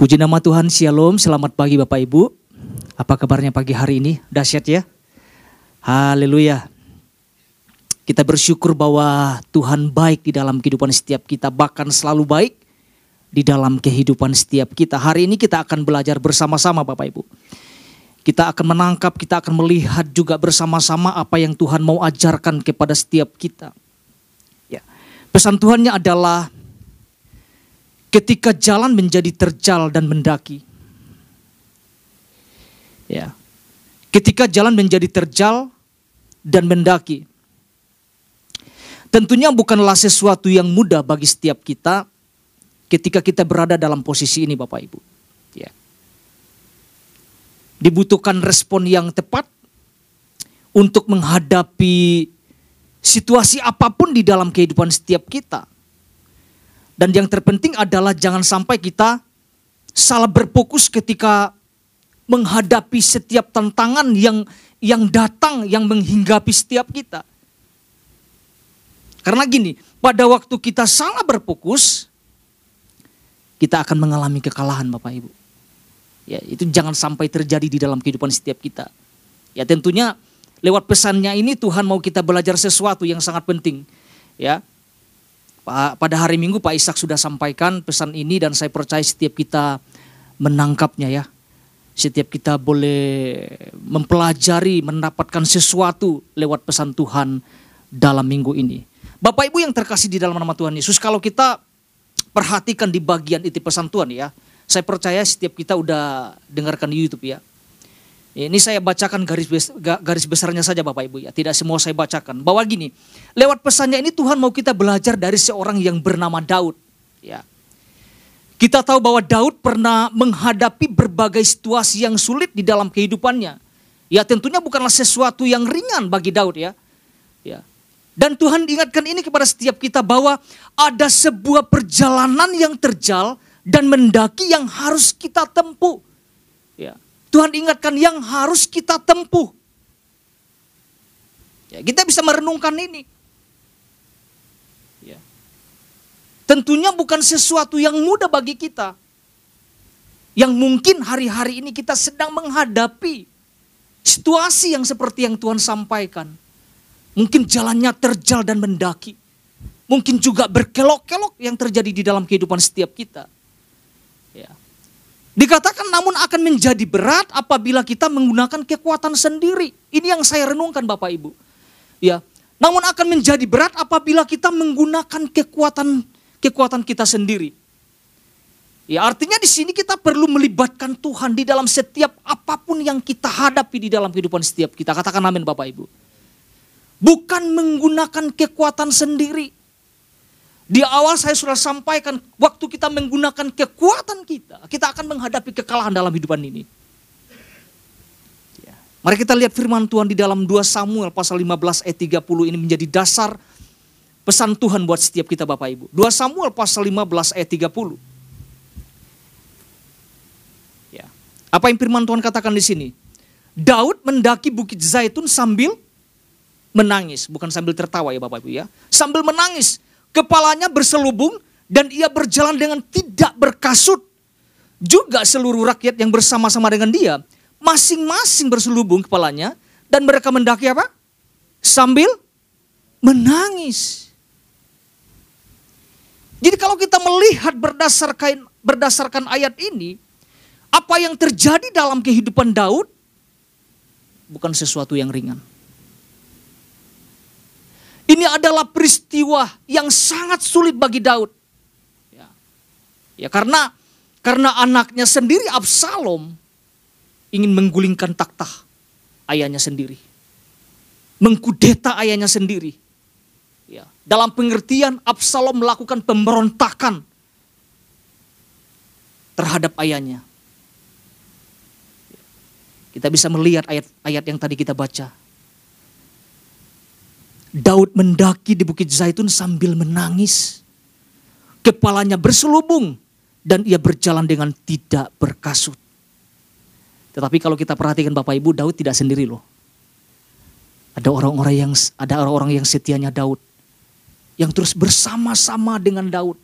Puji nama Tuhan, Shalom, selamat pagi Bapak Ibu. Apa kabarnya pagi hari ini? Dahsyat ya? Haleluya. Kita bersyukur bahwa Tuhan baik di dalam kehidupan setiap kita, bahkan selalu baik di dalam kehidupan setiap kita. Hari ini kita akan belajar bersama-sama Bapak Ibu. Kita akan menangkap, kita akan melihat juga bersama-sama apa yang Tuhan mau ajarkan kepada setiap kita. Ya. Pesan Tuhannya adalah ketika jalan menjadi terjal dan mendaki. Ya. Ketika jalan menjadi terjal dan mendaki. Tentunya bukanlah sesuatu yang mudah bagi setiap kita ketika kita berada dalam posisi ini Bapak Ibu. Ya. Dibutuhkan respon yang tepat untuk menghadapi situasi apa pun di dalam kehidupan setiap kita. Dan yang terpenting adalah jangan sampai kita salah berfokus ketika menghadapi setiap tantangan yang yang datang yang menghinggapi setiap kita. Karena gini, pada waktu kita salah berfokus, kita akan mengalami kekalahan Bapak Ibu. Ya, itu jangan sampai terjadi di dalam kehidupan setiap kita. Ya, tentunya lewat pesannya ini Tuhan mau kita belajar sesuatu yang sangat penting. Ya, pada hari Minggu Pak Ishak sudah sampaikan pesan ini dan saya percaya setiap kita menangkapnya ya. Setiap kita boleh mempelajari, mendapatkan sesuatu lewat pesan Tuhan dalam minggu ini. Bapak Ibu yang terkasih di dalam nama Tuhan Yesus, kalau kita perhatikan di bagian itu pesan Tuhan ya, saya percaya setiap kita udah dengarkan di YouTube ya. Ini saya bacakan garis garis besarnya saja Bapak Ibu ya, tidak semua saya bacakan. Bahwa gini, lewat pesannya ini Tuhan mau kita belajar dari seorang yang bernama Daud, ya. Kita tahu bahwa Daud pernah menghadapi berbagai situasi yang sulit di dalam kehidupannya. Ya tentunya bukanlah sesuatu yang ringan bagi Daud ya. Ya. Dan Tuhan ingatkan ini kepada setiap kita bahwa ada sebuah perjalanan yang terjal dan mendaki yang harus kita tempuh. Ya. Tuhan ingatkan yang harus kita tempuh. Ya, kita bisa merenungkan ini. Ya. Tentunya bukan sesuatu yang mudah bagi kita. Yang mungkin hari-hari ini kita sedang menghadapi situasi yang seperti yang Tuhan sampaikan. Mungkin jalannya terjal dan mendaki. Mungkin juga berkelok-kelok yang terjadi di dalam kehidupan setiap kita. Ya. Dikatakan namun akan menjadi berat apabila kita menggunakan kekuatan sendiri. Ini yang saya renungkan Bapak Ibu. Ya, namun akan menjadi berat apabila kita menggunakan kekuatan kekuatan kita sendiri. Ya, artinya di sini kita perlu melibatkan Tuhan di dalam setiap apa pun yang kita hadapi di dalam kehidupan setiap kita. Katakan amin Bapak Ibu. Bukan menggunakan kekuatan sendiri, di awal saya sudah sampaikan, waktu kita menggunakan kekuatan kita, kita akan menghadapi kekalahan dalam hidupan ini. Ya. Mari kita lihat firman Tuhan di dalam 2 Samuel pasal 15 ayat 30 ini menjadi dasar pesan Tuhan buat setiap kita Bapak Ibu. 2 Samuel pasal 15 ayat 30. Ya. Apa yang firman Tuhan katakan di sini? Daud mendaki bukit Zaitun sambil menangis, bukan sambil tertawa ya Bapak Ibu ya. Sambil menangis kepalanya berselubung dan ia berjalan dengan tidak berkasut. Juga seluruh rakyat yang bersama-sama dengan dia, masing-masing berselubung kepalanya dan mereka mendaki apa? Sambil menangis. Jadi kalau kita melihat berdasarkan berdasarkan ayat ini, apa yang terjadi dalam kehidupan Daud bukan sesuatu yang ringan. Ini adalah peristiwa yang sangat sulit bagi Daud. Ya, ya karena karena anaknya sendiri Absalom ingin menggulingkan takhta ayahnya sendiri. Mengkudeta ayahnya sendiri. Ya, dalam pengertian Absalom melakukan pemberontakan terhadap ayahnya. Kita bisa melihat ayat-ayat yang tadi kita baca. Daud mendaki di Bukit Zaitun sambil menangis. Kepalanya berselubung dan ia berjalan dengan tidak berkasut. Tetapi kalau kita perhatikan Bapak Ibu, Daud tidak sendiri loh. Ada orang-orang yang ada orang-orang yang setianya Daud yang terus bersama-sama dengan Daud.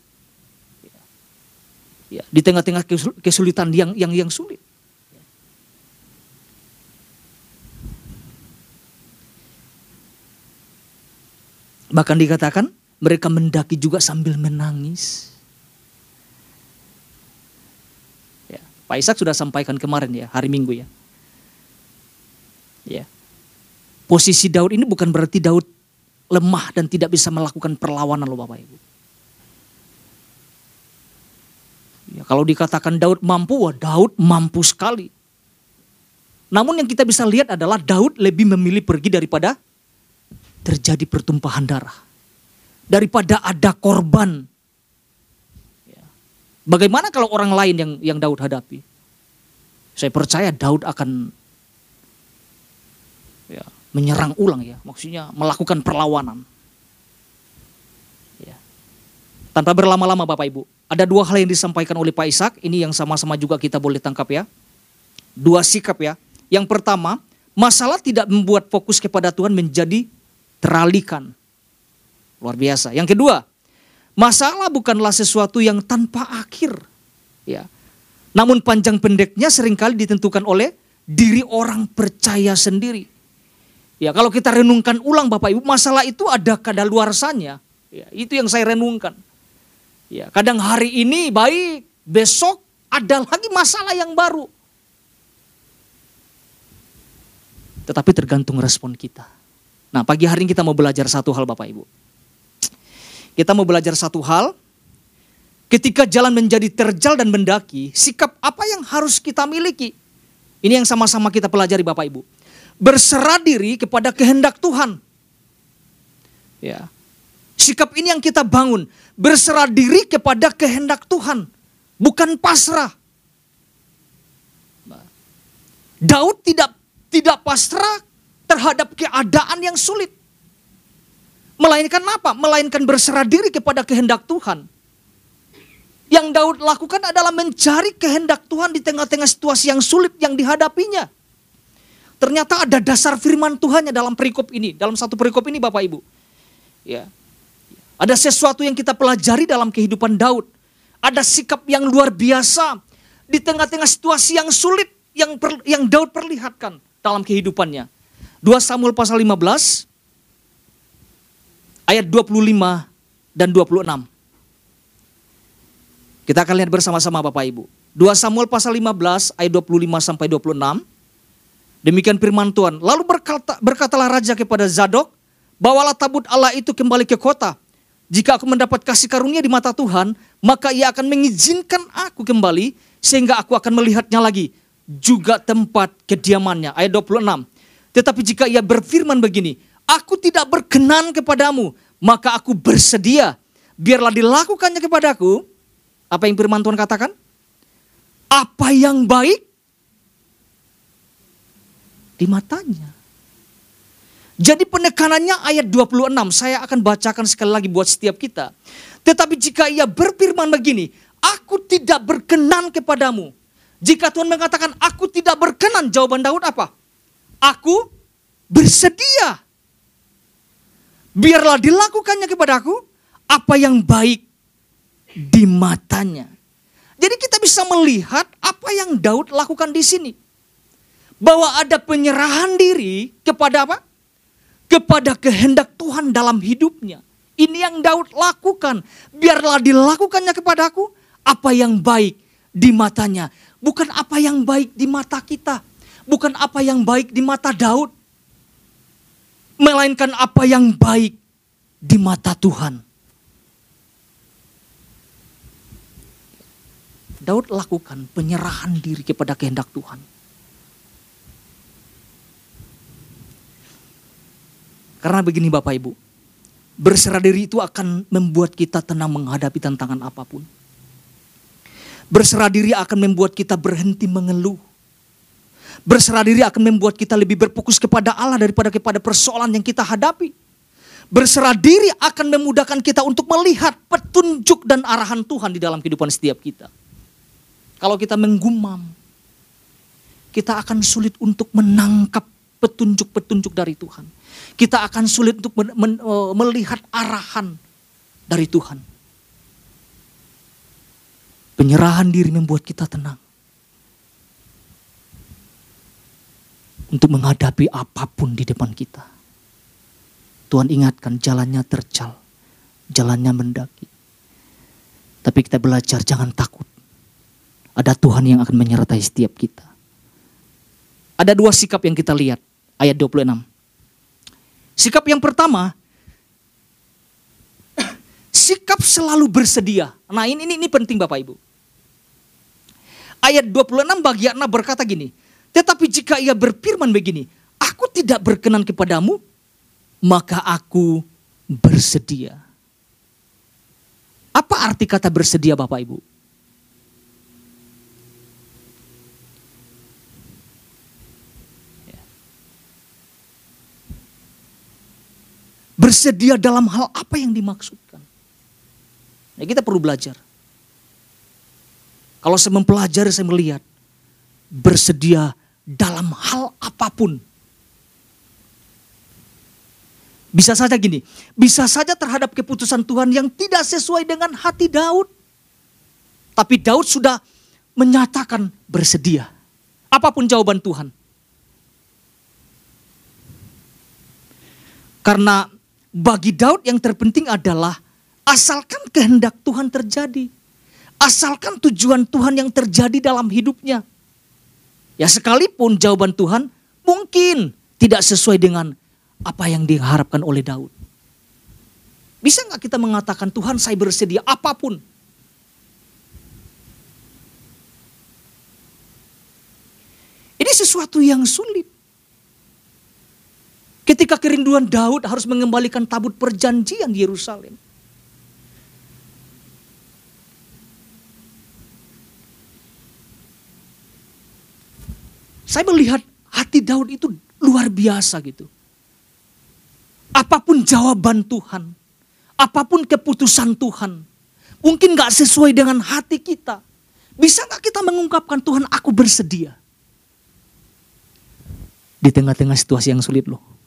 Ya, di tengah-tengah kesulitan yang yang yang sulit. Bahkan dikatakan mereka mendaki juga sambil menangis. Ya, Pak Ishak sudah sampaikan kemarin ya, hari Minggu ya. Ya. Posisi Daud ini bukan berarti Daud lemah dan tidak bisa melakukan perlawanan loh Bapak Ibu. Ya, kalau dikatakan Daud mampu, wah Daud mampu sekali. Namun yang kita bisa lihat adalah Daud lebih memilih pergi daripada terjadi pertumpahan darah. Daripada ada korban. Ya. Bagaimana kalau orang lain yang yang Daud hadapi? Saya percaya Daud akan ya, menyerang ulang ya, maksudnya melakukan perlawanan. Ya. Tanpa berlama-lama Bapak Ibu, ada dua hal yang disampaikan oleh Pak Ishak, ini yang sama-sama juga kita boleh tangkap ya. Dua sikap ya. Yang pertama, masalah tidak membuat fokus kepada Tuhan menjadi teralihkan. Luar biasa. Yang kedua, masalah bukanlah sesuatu yang tanpa akhir. Ya. Namun panjang pendeknya sering kali ditentukan oleh diri orang percaya sendiri. Ya, kalau kita renungkan ulang Bapak Ibu, masalah itu ada kadaluarsanya. Ya, itu yang saya renungkan. Ya, kadang hari ini baik, besok ada lagi masalah yang baru. Tetapi tergantung respon kita. Nah pagi hari ini kita mau belajar satu hal Bapak Ibu. Kita mau belajar satu hal. Ketika jalan menjadi terjal dan mendaki, sikap apa yang harus kita miliki? Ini yang sama-sama kita pelajari Bapak Ibu. Berserah diri kepada kehendak Tuhan. Ya. Sikap ini yang kita bangun. Berserah diri kepada kehendak Tuhan. Bukan pasrah. Daud tidak tidak pasrah terhadap keadaan yang sulit. Melainkan apa? Melainkan berserah diri kepada kehendak Tuhan. Yang Daud lakukan adalah mencari kehendak Tuhan di tengah-tengah situasi yang sulit yang dihadapinya. Ternyata ada dasar firman Tuhannya dalam perikop ini, dalam satu perikop ini Bapak Ibu. Ya. Ada sesuatu yang kita pelajari dalam kehidupan Daud. Ada sikap yang luar biasa di tengah-tengah situasi yang sulit yang per, yang Daud perlihatkan dalam kehidupannya. 2 Samuel pasal 15 ayat 25 dan 26. Kita akan lihat bersama-sama Bapak Ibu. 2 Samuel pasal 15 ayat 25 sampai 26. Demikian firman Tuhan. Lalu berkata, berkatalah raja kepada Zadok, bawalah tabut Allah itu kembali ke kota. Jika aku mendapat kasih karunia di mata Tuhan, maka ia akan mengizinkan aku kembali sehingga aku akan melihatnya lagi. Juga tempat kediamannya. Ayat 26. Tetapi jika ia berfirman begini, aku tidak berkenan kepadamu, maka aku bersedia. Biarlah dilakukannya kepadaku. Apa yang firman Tuhan katakan? Apa yang baik di matanya. Jadi penekanannya ayat 26, saya akan bacakan sekali lagi buat setiap kita. Tetapi jika ia berfirman begini, aku tidak berkenan kepadamu. Jika Tuhan mengatakan aku tidak berkenan, jawaban Daud apa? Aku bersedia. Biarlah dilakukannya kepadaku apa yang baik di matanya. Jadi kita bisa melihat apa yang Daud lakukan di sini. Bahwa ada penyerahan diri kepada apa? Kepada kehendak Tuhan dalam hidupnya. Ini yang Daud lakukan. Biarlah dilakukannya kepadaku apa yang baik di matanya. Bukan apa yang baik di mata kita bukan apa yang baik di mata Daud, melainkan apa yang baik di mata Tuhan. Daud lakukan penyerahan diri kepada kehendak Tuhan. Karena begini Bapak Ibu, berserah diri itu akan membuat kita tenang menghadapi tantangan apa pun. Berserah diri akan membuat kita berhenti mengeluh. Berserah diri akan membuat kita lebih berfokus kepada Allah daripada kepada persoalan yang kita hadapi. Berserah diri akan memudahkan kita untuk melihat petunjuk dan arahan Tuhan di dalam kehidupan setiap kita. Kalau kita menggumam, kita akan sulit untuk menangkap petunjuk-petunjuk dari Tuhan. Kita akan sulit untuk men, men, uh, melihat arahan dari Tuhan. Penyerahan diri membuat kita tenang. Untuk menghadapi apa pun di depan kita. Tuhan ingatkan jalannya tercal, jalannya mendaki. Tapi kita belajar jangan takut. Ada Tuhan yang akan menyertai setiap kita. Ada dua sikap yang kita lihat. Ayat 26. Sikap yang pertama, sikap selalu bersedia. Nah ini, ini, ini penting Bapak Ibu. Ayat 26 bagi Anna berkata gini, tetapi jika ia berfirman begini, aku tidak berkenan kepadamu, maka aku bersedia. Apa arti kata bersedia Bapak Ibu? Bersedia dalam hal apa yang dimaksudkan? Nah, kita perlu belajar. Kalau saya mempelajari, saya melihat bersedia dalam hal apa pun. Bisa saja gini, bisa saja terhadap keputusan Tuhan yang tidak sesuai dengan hati Daud. Tapi Daud sudah menyatakan bersedia. Apa pun jawaban Tuhan. Karena bagi Daud yang terpenting adalah asalkan kehendak Tuhan terjadi. Asalkan tujuan Tuhan yang terjadi dalam hidupnya. Ya sekalipun jawaban Tuhan mungkin tidak sesuai dengan apa yang diharapkan oleh Daud. Bisa nggak kita mengatakan Tuhan saya bersedia apa pun. Ini sesuatu yang sulit. Ketika kerinduan Daud harus mengembalikan tabut perjanjian di Yerusalem. Saya melihat hati Daud itu luar biasa gitu. Apa pun jawaban Tuhan, apa pun keputusan Tuhan, mungkin gak sesuai dengan hati kita. Bisa gak kita mengungkapkan Tuhan aku bersedia? Di tengah-tengah situasi yang sulit loh.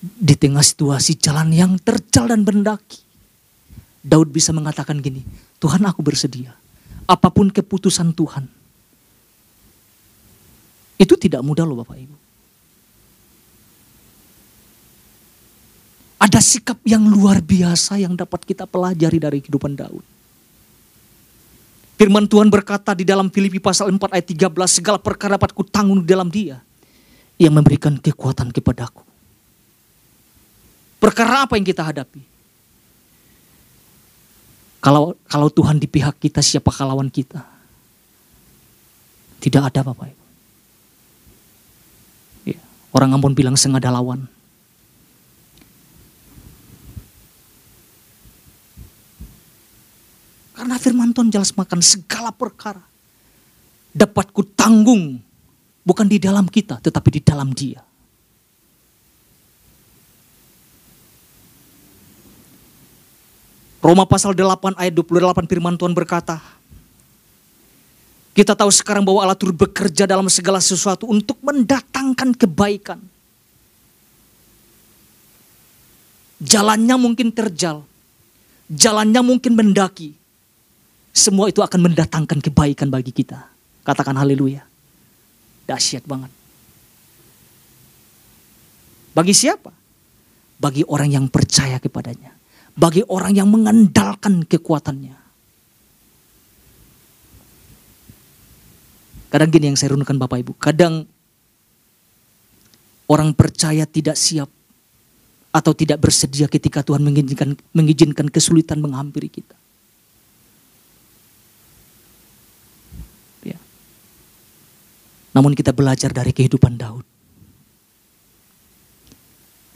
di tengah situasi jalan yang terjal dan mendaki. Daud bisa mengatakan gini, Tuhan aku bersedia. Apa pun keputusan Tuhan. Itu tidak mudah loh Bapak Ibu. Ada sikap yang luar biasa yang dapat kita pelajari dari kehidupan Daud. Firman Tuhan berkata di dalam Filipi pasal 4 ayat 13, segala perkara dapat kutanggung di dalam dia. Yang memberikan kekuatan kepadaku. Perkara apa yang kita hadapi? Kalau kalau Tuhan di pihak kita, siapa lawan kita? Tidak ada Bapak Ibu. Ya, orang Ambon bilang sengaja lawan. Karena firman Tuhan jelas makan segala perkara. Dapat ku tanggung. Bukan di dalam kita, tetapi di dalam dia. Roma pasal 8 ayat 28 firman Tuhan berkata, kita tahu sekarang bahwa Allah turut bekerja dalam segala sesuatu untuk mendatangkan kebaikan. Jalannya mungkin terjal, jalannya mungkin mendaki. Semua itu akan mendatangkan kebaikan bagi kita. Katakan haleluya. Dahsyat banget. Bagi siapa? Bagi orang yang percaya kepadanya bagi orang yang mengandalkan kekuatannya. Kadang gini yang saya renungkan Bapak Ibu, kadang orang percaya tidak siap atau tidak bersedia ketika Tuhan mengizinkan, mengizinkan kesulitan menghampiri kita. Ya. Namun kita belajar dari kehidupan Daud.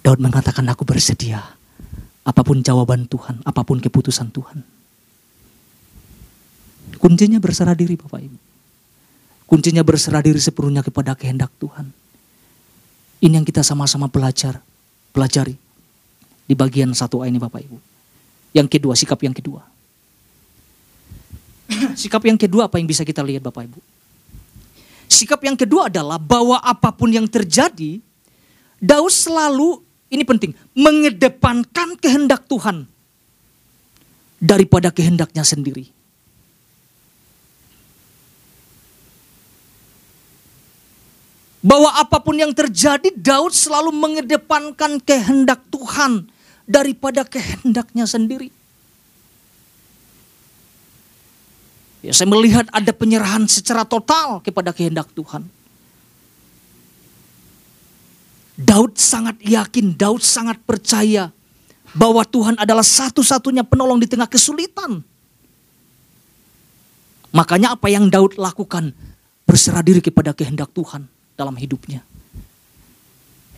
Daud mengatakan aku bersedia Apa pun jawaban Tuhan, apa pun keputusan Tuhan. Kuncinya berserah diri Bapak Ibu. Kuncinya berserah diri sepenuhnya kepada kehendak Tuhan. Ini yang kita sama-sama belajar, pelajari di bagian satu ini Bapak Ibu. Yang kedua, sikap yang kedua. sikap yang kedua apa yang bisa kita lihat Bapak Ibu? Sikap yang kedua adalah bahwa apa pun yang terjadi, Daud selalu ini penting, mengedepankan kehendak Tuhan. daripada kehendaknya sendiri. Bahwa apa pun yang terjadi, Daud selalu mengedepankan kehendak Tuhan daripada kehendaknya sendiri. Ya, saya melihat ada penyerahan secara total kepada kehendak Tuhan. Daud sangat yakin, Daud sangat percaya bahwa Tuhan adalah satu-satunya penolong di tengah kesulitan. Makanya apa yang Daud lakukan berserah diri kepada kehendak Tuhan dalam hidupnya.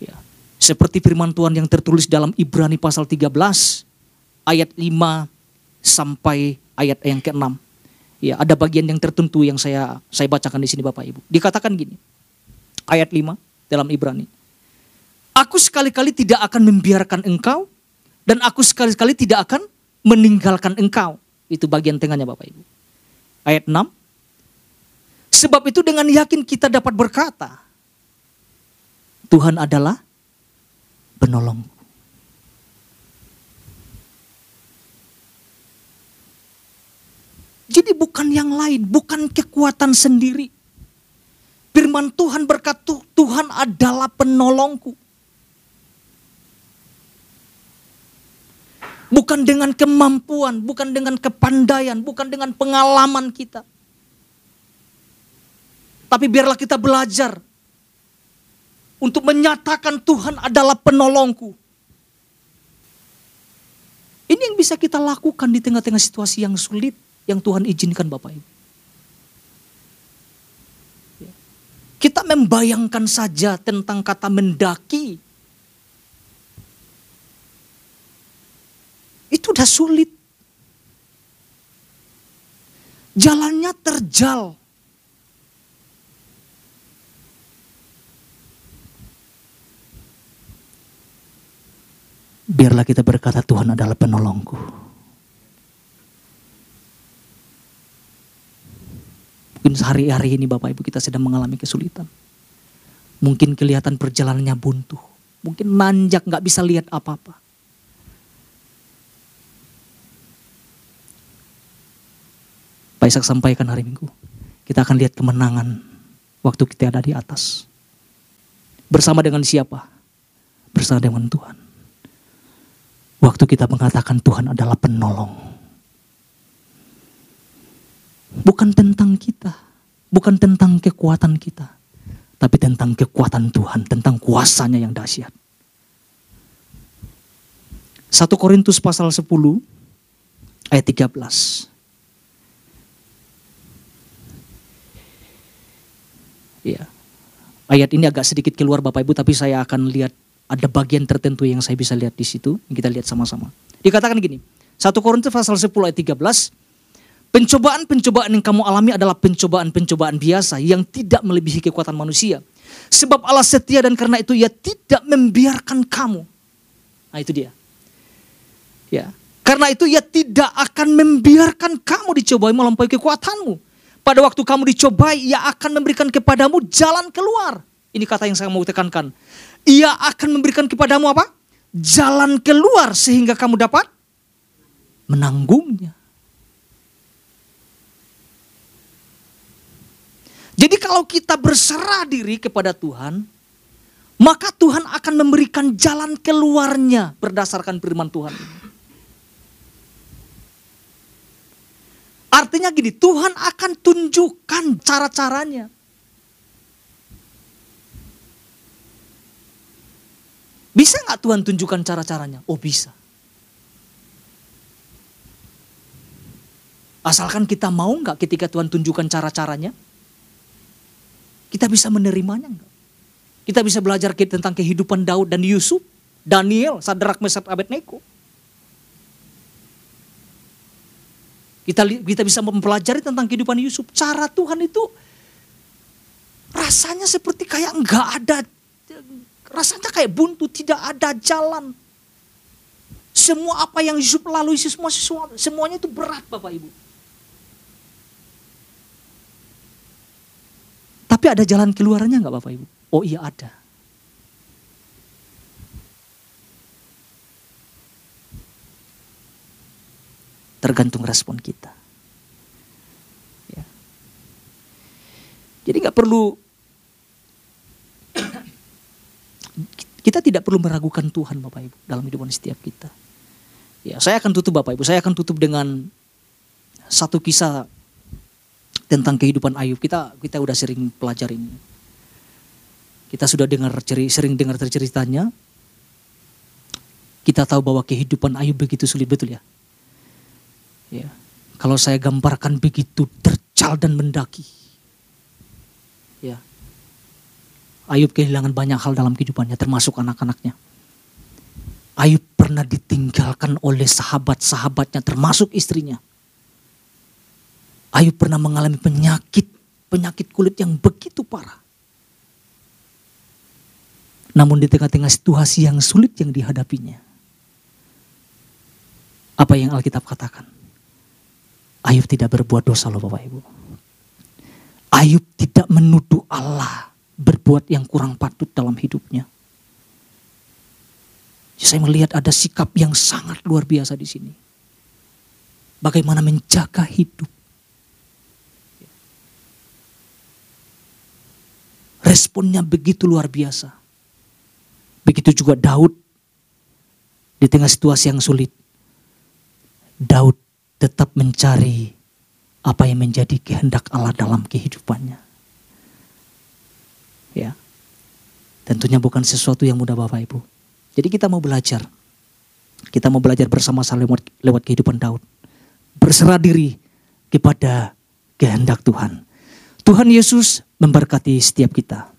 Ya. Seperti firman Tuhan yang tertulis dalam Ibrani pasal 13 ayat 5 sampai ayat yang ke-6. Ya, ada bagian yang tertentu yang saya saya bacakan di sini Bapak Ibu. Dikatakan gini. Ayat 5 dalam Ibrani. Aku sekali-kali tidak akan membiarkan engkau dan aku sekali-kali tidak akan meninggalkan engkau. Itu bagian tengahnya Bapak Ibu. Ayat 6. Sebab itu dengan yakin kita dapat berkata, Tuhan adalah penolongku. Jadi bukan yang lain, bukan kekuatan sendiri. Firman Tuhan berkata, Tuhan adalah penolongku. Bukan dengan kemampuan, bukan dengan kepandaian, bukan dengan pengalaman kita. Tapi biarlah kita belajar untuk menyatakan Tuhan adalah penolongku. Ini yang bisa kita lakukan di tengah-tengah situasi yang sulit yang Tuhan izinkan Bapak Ibu. Kita membayangkan saja tentang kata mendaki. Itu udah sulit. Jalannya terjal. Biarlah kita berkata Tuhan adalah penolongku. Mungkin sehari-hari ini Bapak Ibu kita sedang mengalami kesulitan. Mungkin kelihatan perjalanannya buntu. Mungkin nanjak nggak bisa lihat apa-apa. Pak Isak sampaikan hari Minggu. Kita akan lihat kemenangan waktu kita ada di atas. Bersama dengan siapa? Bersama dengan Tuhan. Waktu kita mengatakan Tuhan adalah penolong. Bukan tentang kita, bukan tentang kekuatan kita, tapi tentang kekuatan Tuhan, tentang kuasanya yang dahsyat. 1 Korintus pasal 10 ayat 13. Ya. Ayat ini agak sedikit keluar Bapak Ibu tapi saya akan lihat ada bagian tertentu yang saya bisa lihat di situ. Kita lihat sama-sama. Dikatakan gini, 1 Korintus pasal 10 ayat 13, Pencobaan-pencobaan yang kamu alami adalah pencobaan-pencobaan biasa yang tidak melebihi kekuatan manusia. Sebab Allah setia dan karena itu ia tidak membiarkan kamu. Nah itu dia. Ya. Karena itu ia tidak akan membiarkan kamu dicobai melampaui kekuatanmu. Pada waktu kamu dicobai, ia akan memberikan kepadamu jalan keluar. Ini kata yang saya mau tekankan ia akan memberikan kepadamu apa? Jalan keluar sehingga kamu dapat menanggungnya. Jadi kalau kita berserah diri kepada Tuhan, maka Tuhan akan memberikan jalan keluarnya berdasarkan firman Tuhan Artinya gini, Tuhan akan tunjukkan cara-caranya. Bisa nggak Tuhan tunjukkan cara-caranya? Oh bisa. Asalkan kita mau nggak ketika Tuhan tunjukkan cara-caranya, kita bisa menerimanya nggak? Kita bisa belajar tentang kehidupan Daud dan Yusuf, Daniel, Sadrak, Mesat, Abednego. Kita kita bisa mempelajari tentang kehidupan Yusuf. Cara Tuhan itu rasanya seperti kayak nggak ada Rasanya kayak buntu, tidak ada jalan. Semua apa yang Yusuf lalui, semua, semua semuanya itu berat Bapak Ibu. Tapi ada jalan keluarnya nggak Bapak Ibu? Oh iya ada. Tergantung respon kita. Ya. Jadi nggak perlu kita tidak perlu meragukan Tuhan Bapak Ibu dalam hidupan setiap kita. Ya, saya akan tutup Bapak Ibu. Saya akan tutup dengan satu kisah tentang kehidupan Ayub. Kita kita udah sering pelajari. Kita sudah dengar ceri, sering dengar ceritanya. Kita tahu bahwa kehidupan Ayub begitu sulit betul ya. Ya. Kalau saya gambarkan begitu tercal dan mendaki. Ya. Ayub kehilangan banyak hal dalam kehidupannya termasuk anak-anaknya. Ayub pernah ditinggalkan oleh sahabat-sahabatnya termasuk istrinya. Ayub pernah mengalami penyakit, penyakit kulit yang begitu parah. Namun di tengah-tengah situasi yang sulit yang dihadapinya. Apa yang Alkitab katakan? Ayub tidak berbuat dosa loh Bapak Ibu. Ayub tidak menuduh Allah berbuat yang kurang patut dalam hidupnya. Saya melihat ada sikap yang sangat luar biasa di sini. Bagaimana menjaga hidup. Responnya begitu luar biasa. Begitu juga Daud di tengah situasi yang sulit. Daud tetap mencari apa yang menjadi kehendak Allah dalam kehidupannya. Ya. Tentunya bukan sesuatu yang mudah Bapak Ibu. Jadi kita mau belajar. Kita mau belajar bersama-sama lewat, lewat kehidupan Daud. Berserah diri kepada kehendak Tuhan. Tuhan Yesus memberkati setiap kita.